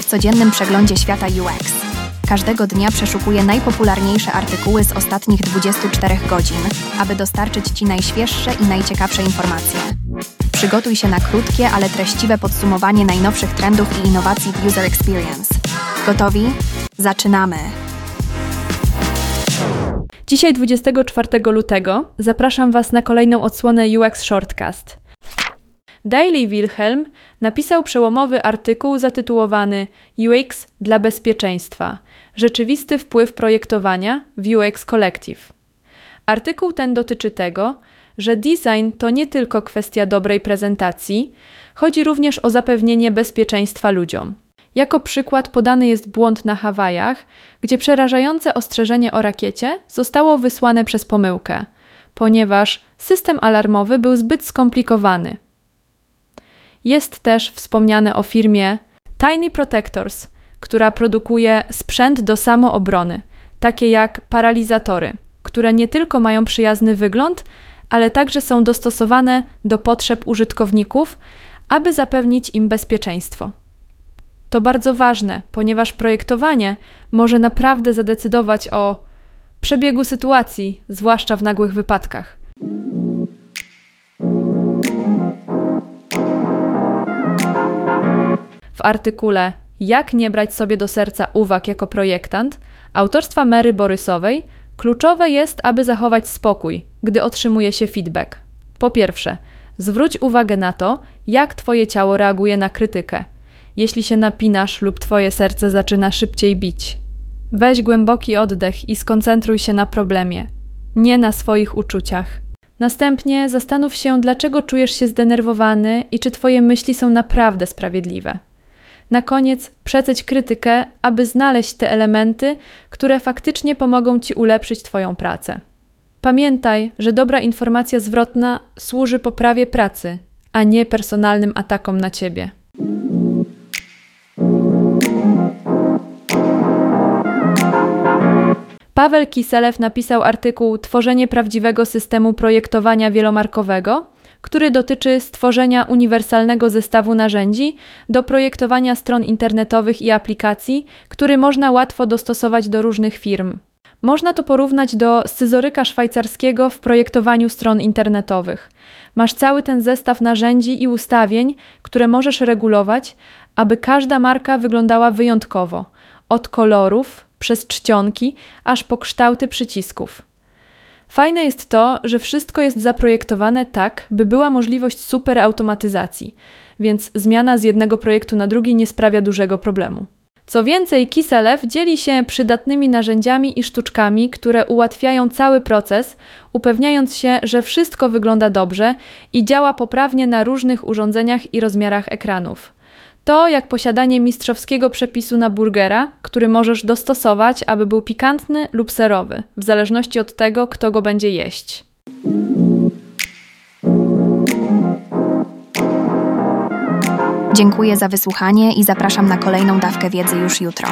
W codziennym przeglądzie świata UX. Każdego dnia przeszukuję najpopularniejsze artykuły z ostatnich 24 godzin, aby dostarczyć Ci najświeższe i najciekawsze informacje. Przygotuj się na krótkie, ale treściwe podsumowanie najnowszych trendów i innowacji w User Experience. Gotowi? Zaczynamy! Dzisiaj 24 lutego zapraszam Was na kolejną odsłonę UX Shortcast. Daily Wilhelm napisał przełomowy artykuł zatytułowany UX dla bezpieczeństwa rzeczywisty wpływ projektowania w UX Collective. Artykuł ten dotyczy tego, że design to nie tylko kwestia dobrej prezentacji, chodzi również o zapewnienie bezpieczeństwa ludziom. Jako przykład podany jest błąd na Hawajach, gdzie przerażające ostrzeżenie o rakiecie zostało wysłane przez pomyłkę, ponieważ system alarmowy był zbyt skomplikowany. Jest też wspomniane o firmie Tiny Protectors, która produkuje sprzęt do samoobrony, takie jak paralizatory, które nie tylko mają przyjazny wygląd, ale także są dostosowane do potrzeb użytkowników, aby zapewnić im bezpieczeństwo. To bardzo ważne, ponieważ projektowanie może naprawdę zadecydować o przebiegu sytuacji, zwłaszcza w nagłych wypadkach. Artykule Jak nie brać sobie do serca uwag jako projektant autorstwa Mary Borysowej kluczowe jest, aby zachować spokój, gdy otrzymuje się feedback. Po pierwsze, zwróć uwagę na to, jak Twoje ciało reaguje na krytykę. Jeśli się napinasz lub Twoje serce zaczyna szybciej bić. Weź głęboki oddech i skoncentruj się na problemie, nie na swoich uczuciach. Następnie zastanów się, dlaczego czujesz się zdenerwowany i czy Twoje myśli są naprawdę sprawiedliwe. Na koniec przeceć krytykę, aby znaleźć te elementy, które faktycznie pomogą Ci ulepszyć Twoją pracę. Pamiętaj, że dobra informacja zwrotna służy poprawie pracy, a nie personalnym atakom na Ciebie. Paweł Kiselew napisał artykuł Tworzenie prawdziwego systemu projektowania wielomarkowego, który dotyczy stworzenia uniwersalnego zestawu narzędzi do projektowania stron internetowych i aplikacji, który można łatwo dostosować do różnych firm. Można to porównać do scyzoryka szwajcarskiego w projektowaniu stron internetowych. Masz cały ten zestaw narzędzi i ustawień, które możesz regulować, aby każda marka wyglądała wyjątkowo od kolorów, przez czcionki, aż po kształty przycisków. Fajne jest to, że wszystko jest zaprojektowane tak, by była możliwość super automatyzacji, więc zmiana z jednego projektu na drugi nie sprawia dużego problemu. Co więcej, Kiselev dzieli się przydatnymi narzędziami i sztuczkami, które ułatwiają cały proces, upewniając się, że wszystko wygląda dobrze i działa poprawnie na różnych urządzeniach i rozmiarach ekranów. To jak posiadanie mistrzowskiego przepisu na burgera, który możesz dostosować, aby był pikantny lub serowy, w zależności od tego, kto go będzie jeść. Dziękuję za wysłuchanie i zapraszam na kolejną dawkę wiedzy już jutro.